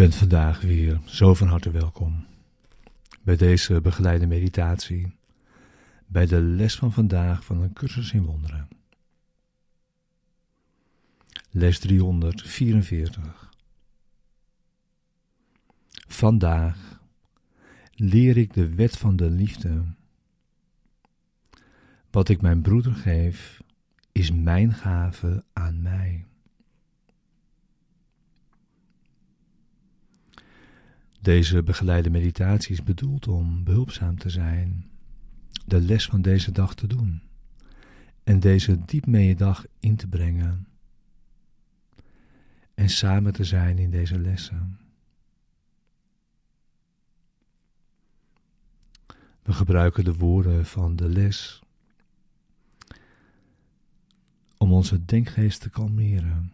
bent vandaag weer zo van harte welkom bij deze begeleide meditatie, bij de les van vandaag van een cursus in wonderen. Les 344. Vandaag leer ik de wet van de liefde. Wat ik mijn broeder geef, is mijn gave aan mij. Deze begeleide meditatie is bedoeld om behulpzaam te zijn, de les van deze dag te doen en deze diep mee dag in te brengen en samen te zijn in deze lessen. We gebruiken de woorden van de les om onze denkgeest te kalmeren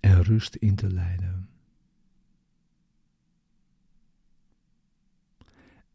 en rust in te leiden.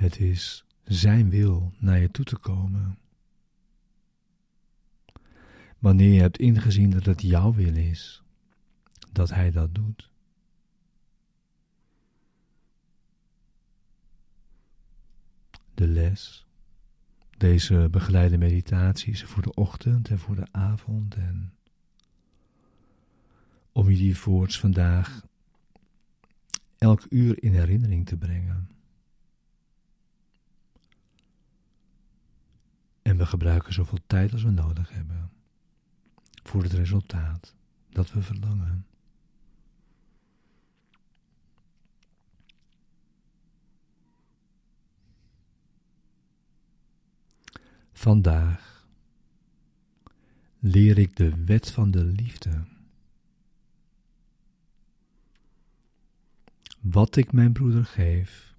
Het is Zijn wil naar je toe te komen. Wanneer je hebt ingezien dat het jouw wil is, dat Hij dat doet. De les, deze begeleide meditaties voor de ochtend en voor de avond en om je die voorts vandaag elk uur in herinnering te brengen. We gebruiken zoveel tijd als we nodig hebben voor het resultaat dat we verlangen. Vandaag leer ik de wet van de liefde. Wat ik mijn broeder geef,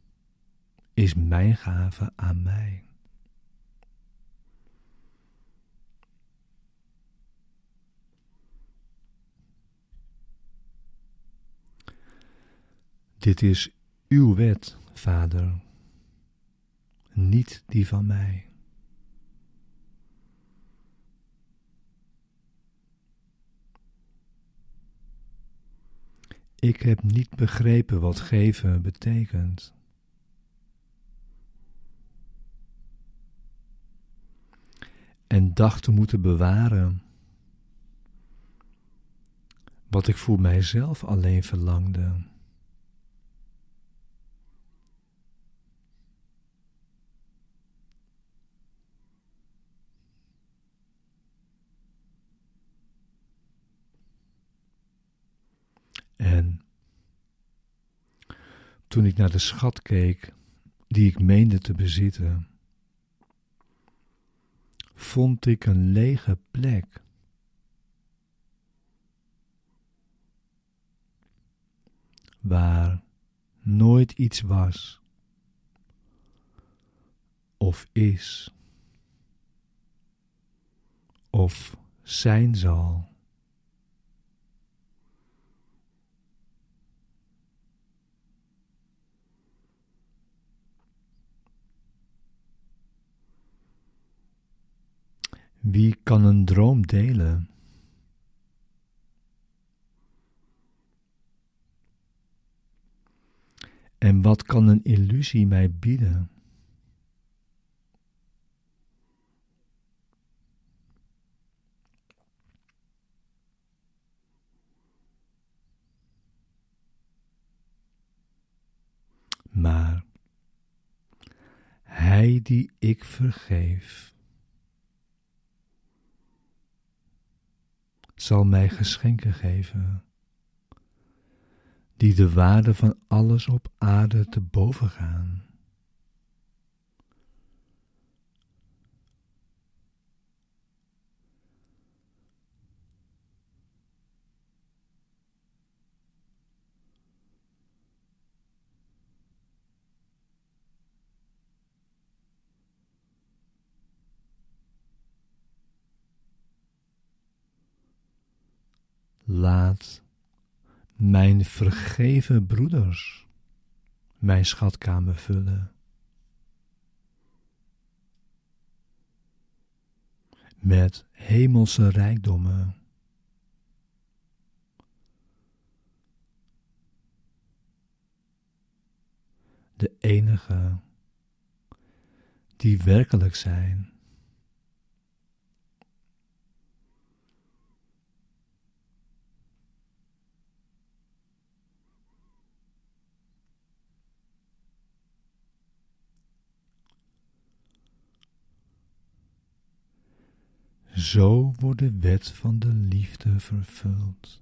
is mijn gave aan mij. Dit is uw wet, Vader, niet die van mij. Ik heb niet begrepen wat geven betekent. En dacht te moeten bewaren wat ik voor mijzelf alleen verlangde. En toen ik naar de schat keek die ik meende te bezitten, vond ik een lege plek. Waar nooit iets was of is of zijn zal. Wie kan een droom delen? En wat kan een illusie mij bieden? Maar Hij die ik vergeef, zal mij geschenken geven, die de waarde van alles op aarde te boven gaan. Laat mijn vergeven broeders mijn schatkamer vullen. Met hemelse rijkdommen. De enige die werkelijk zijn. Zo wordt de wet van de liefde vervuld.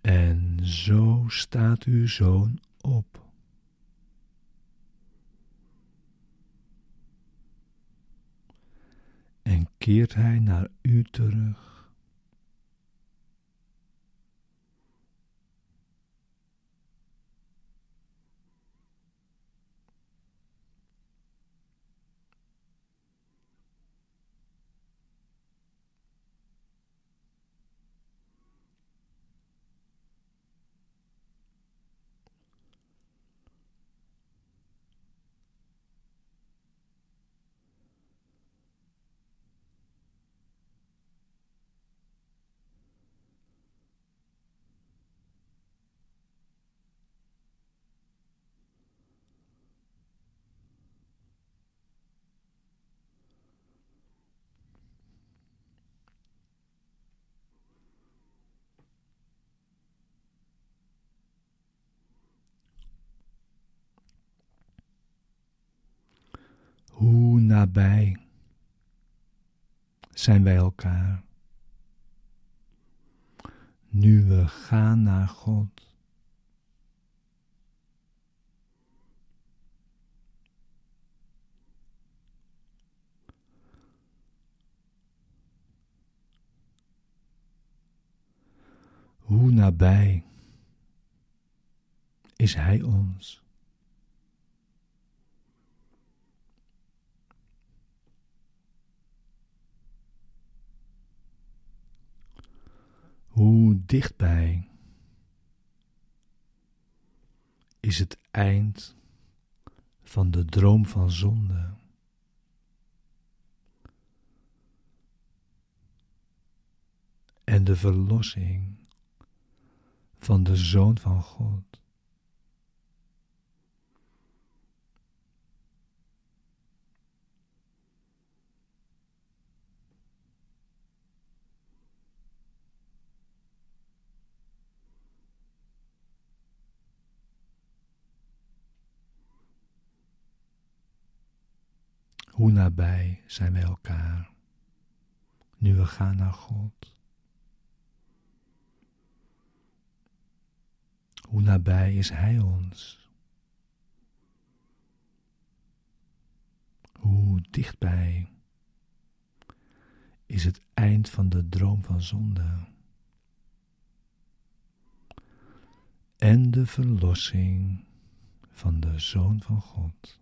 En zo staat uw zoon op. En keert hij naar u terug. Hoe nabij zijn wij elkaar. Nu we gaan naar God. Hoe nabij is Hij ons? Hoe dichtbij is het eind van de droom van zonde? En de verlossing van de Zoon van God. Hoe nabij zijn wij elkaar nu we gaan naar God? Hoe nabij is Hij ons? Hoe dichtbij is het eind van de droom van zonde? En de verlossing van de Zoon van God.